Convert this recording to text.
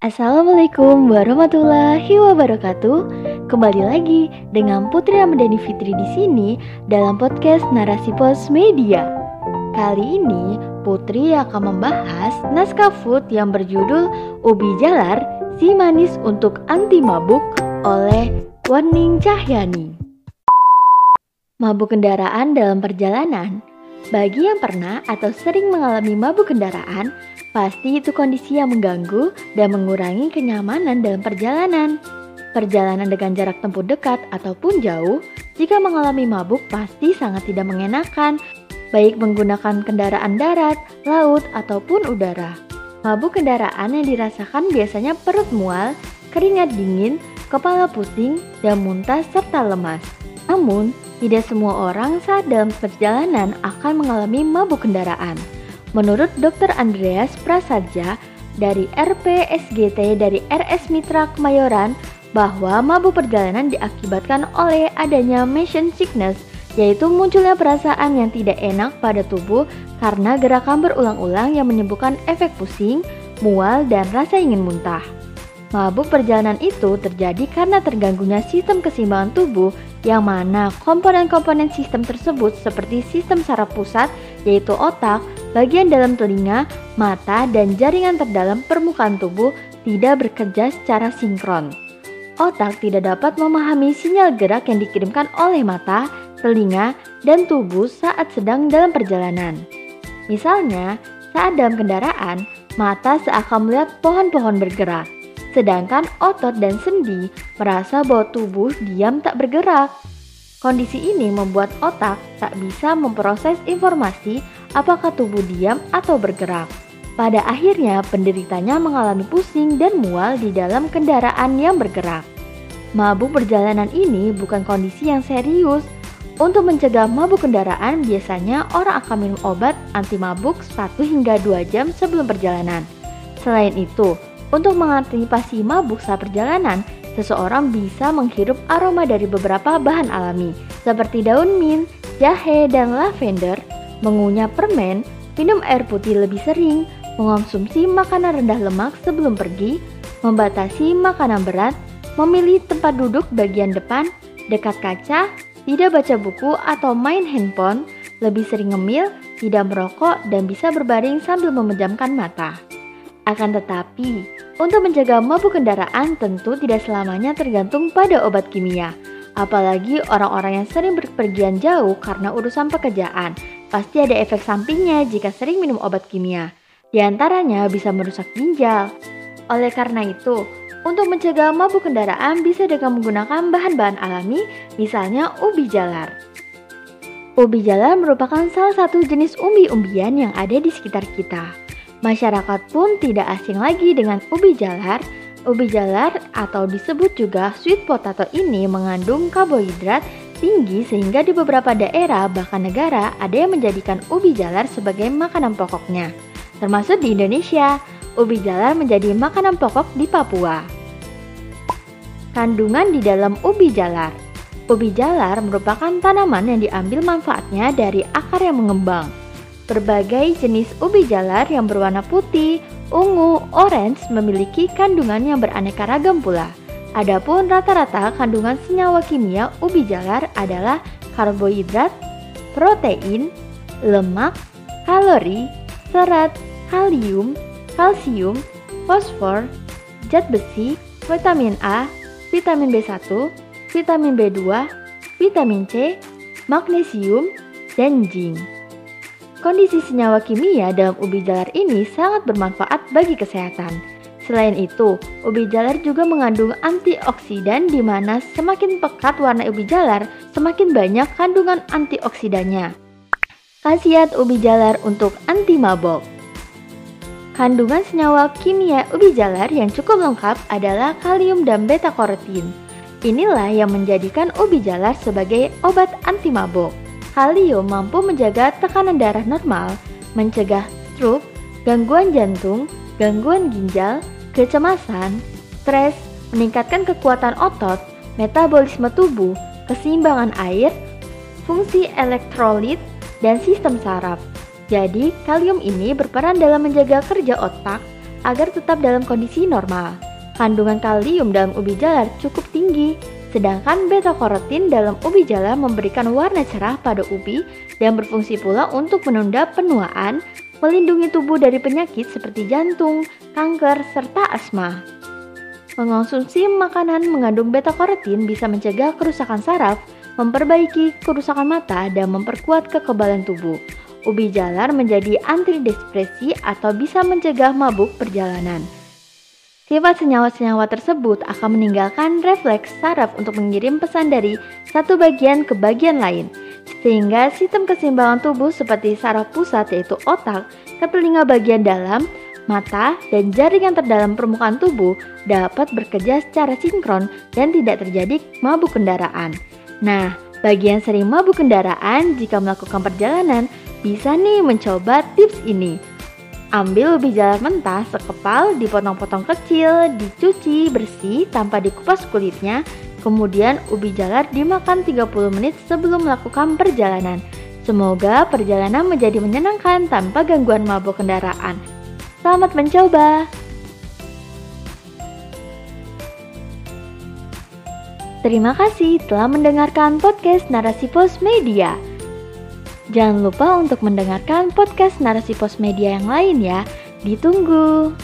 Assalamualaikum warahmatullahi wabarakatuh. Kembali lagi dengan Putri Ramadhani Fitri di sini dalam podcast Narasi Pos Media. Kali ini Putri akan membahas naskah food yang berjudul Ubi Jalar, Si Manis untuk Anti Mabuk oleh Warning Cahyani. Mabuk kendaraan dalam perjalanan bagi yang pernah atau sering mengalami mabuk kendaraan, pasti itu kondisi yang mengganggu dan mengurangi kenyamanan dalam perjalanan. Perjalanan dengan jarak tempuh dekat ataupun jauh, jika mengalami mabuk pasti sangat tidak mengenakan, baik menggunakan kendaraan darat, laut, ataupun udara. Mabuk kendaraan yang dirasakan biasanya perut mual, keringat dingin, kepala pusing, dan muntah serta lemas. Namun, tidak semua orang saat dalam perjalanan akan mengalami mabuk kendaraan. Menurut Dr. Andreas Prasaja dari RPSGT dari RS Mitra Kemayoran, bahwa mabuk perjalanan diakibatkan oleh adanya motion sickness, yaitu munculnya perasaan yang tidak enak pada tubuh karena gerakan berulang-ulang yang menyebabkan efek pusing, mual, dan rasa ingin muntah. Mabuk perjalanan itu terjadi karena terganggunya sistem keseimbangan tubuh yang mana komponen-komponen sistem tersebut seperti sistem saraf pusat yaitu otak, bagian dalam telinga, mata, dan jaringan terdalam permukaan tubuh tidak bekerja secara sinkron. Otak tidak dapat memahami sinyal gerak yang dikirimkan oleh mata, telinga, dan tubuh saat sedang dalam perjalanan. Misalnya, saat dalam kendaraan, mata seakan melihat pohon-pohon bergerak sedangkan otot dan sendi merasa bahwa tubuh diam tak bergerak. Kondisi ini membuat otak tak bisa memproses informasi apakah tubuh diam atau bergerak. Pada akhirnya, penderitanya mengalami pusing dan mual di dalam kendaraan yang bergerak. Mabuk perjalanan ini bukan kondisi yang serius. Untuk mencegah mabuk kendaraan, biasanya orang akan minum obat anti mabuk 1 hingga 2 jam sebelum perjalanan. Selain itu, untuk mengantisipasi mabuk saat perjalanan, seseorang bisa menghirup aroma dari beberapa bahan alami, seperti daun mint, jahe, dan lavender, mengunyah permen, minum air putih lebih sering, mengonsumsi makanan rendah lemak sebelum pergi, membatasi makanan berat, memilih tempat duduk bagian depan, dekat kaca, tidak baca buku atau main handphone, lebih sering ngemil, tidak merokok, dan bisa berbaring sambil memejamkan mata. Akan tetapi, untuk mencegah mabuk kendaraan tentu tidak selamanya tergantung pada obat kimia. Apalagi orang-orang yang sering berpergian jauh karena urusan pekerjaan, pasti ada efek sampingnya jika sering minum obat kimia. Di antaranya bisa merusak ginjal. Oleh karena itu, untuk mencegah mabuk kendaraan bisa dengan menggunakan bahan-bahan alami, misalnya ubi jalar. Ubi jalar merupakan salah satu jenis umbi-umbian yang ada di sekitar kita. Masyarakat pun tidak asing lagi dengan ubi jalar. Ubi jalar atau disebut juga sweet potato ini mengandung karbohidrat tinggi sehingga di beberapa daerah bahkan negara ada yang menjadikan ubi jalar sebagai makanan pokoknya. Termasuk di Indonesia, ubi jalar menjadi makanan pokok di Papua. Kandungan di dalam ubi jalar Ubi jalar merupakan tanaman yang diambil manfaatnya dari akar yang mengembang. Berbagai jenis ubi jalar yang berwarna putih, ungu, orange memiliki kandungan yang beraneka ragam pula. Adapun rata-rata kandungan senyawa kimia ubi jalar adalah karbohidrat, protein, lemak, kalori, serat, kalium, kalsium, fosfor, zat besi, vitamin A, vitamin B1, vitamin B2, vitamin C, magnesium, dan zinc. Kondisi senyawa kimia dalam ubi jalar ini sangat bermanfaat bagi kesehatan. Selain itu, ubi jalar juga mengandung antioksidan di mana semakin pekat warna ubi jalar, semakin banyak kandungan antioksidannya. Khasiat ubi jalar untuk anti mabok. Kandungan senyawa kimia ubi jalar yang cukup lengkap adalah kalium dan beta-karotin. Inilah yang menjadikan ubi jalar sebagai obat anti mabok. Kalium mampu menjaga tekanan darah normal, mencegah stroke, gangguan jantung, gangguan ginjal, kecemasan, stres, meningkatkan kekuatan otot, metabolisme tubuh, keseimbangan air, fungsi elektrolit, dan sistem saraf. Jadi, kalium ini berperan dalam menjaga kerja otak, agar tetap dalam kondisi normal. Kandungan kalium dalam ubi jalar cukup tinggi, sedangkan beta-karotin dalam ubi jalar memberikan warna cerah pada ubi dan berfungsi pula untuk menunda penuaan, melindungi tubuh dari penyakit seperti jantung, kanker, serta asma. Mengonsumsi makanan mengandung beta-karotin bisa mencegah kerusakan saraf, memperbaiki kerusakan mata, dan memperkuat kekebalan tubuh. Ubi jalar menjadi antidepresi atau bisa mencegah mabuk perjalanan. Sifat senyawa-senyawa tersebut akan meninggalkan refleks saraf untuk mengirim pesan dari satu bagian ke bagian lain, sehingga sistem keseimbangan tubuh seperti saraf pusat yaitu otak, ke telinga bagian dalam, mata, dan jaringan terdalam permukaan tubuh dapat bekerja secara sinkron dan tidak terjadi mabuk kendaraan. Nah, bagi yang sering mabuk kendaraan jika melakukan perjalanan, bisa nih mencoba tips ini. Ambil ubi jalar mentah sekepal, dipotong-potong kecil, dicuci bersih tanpa dikupas kulitnya, kemudian ubi jalar dimakan 30 menit sebelum melakukan perjalanan. Semoga perjalanan menjadi menyenangkan tanpa gangguan mabuk kendaraan. Selamat mencoba! Terima kasih telah mendengarkan podcast Narasi Pos Media. Jangan lupa untuk mendengarkan podcast Narasi Pos Media yang lain ya. Ditunggu.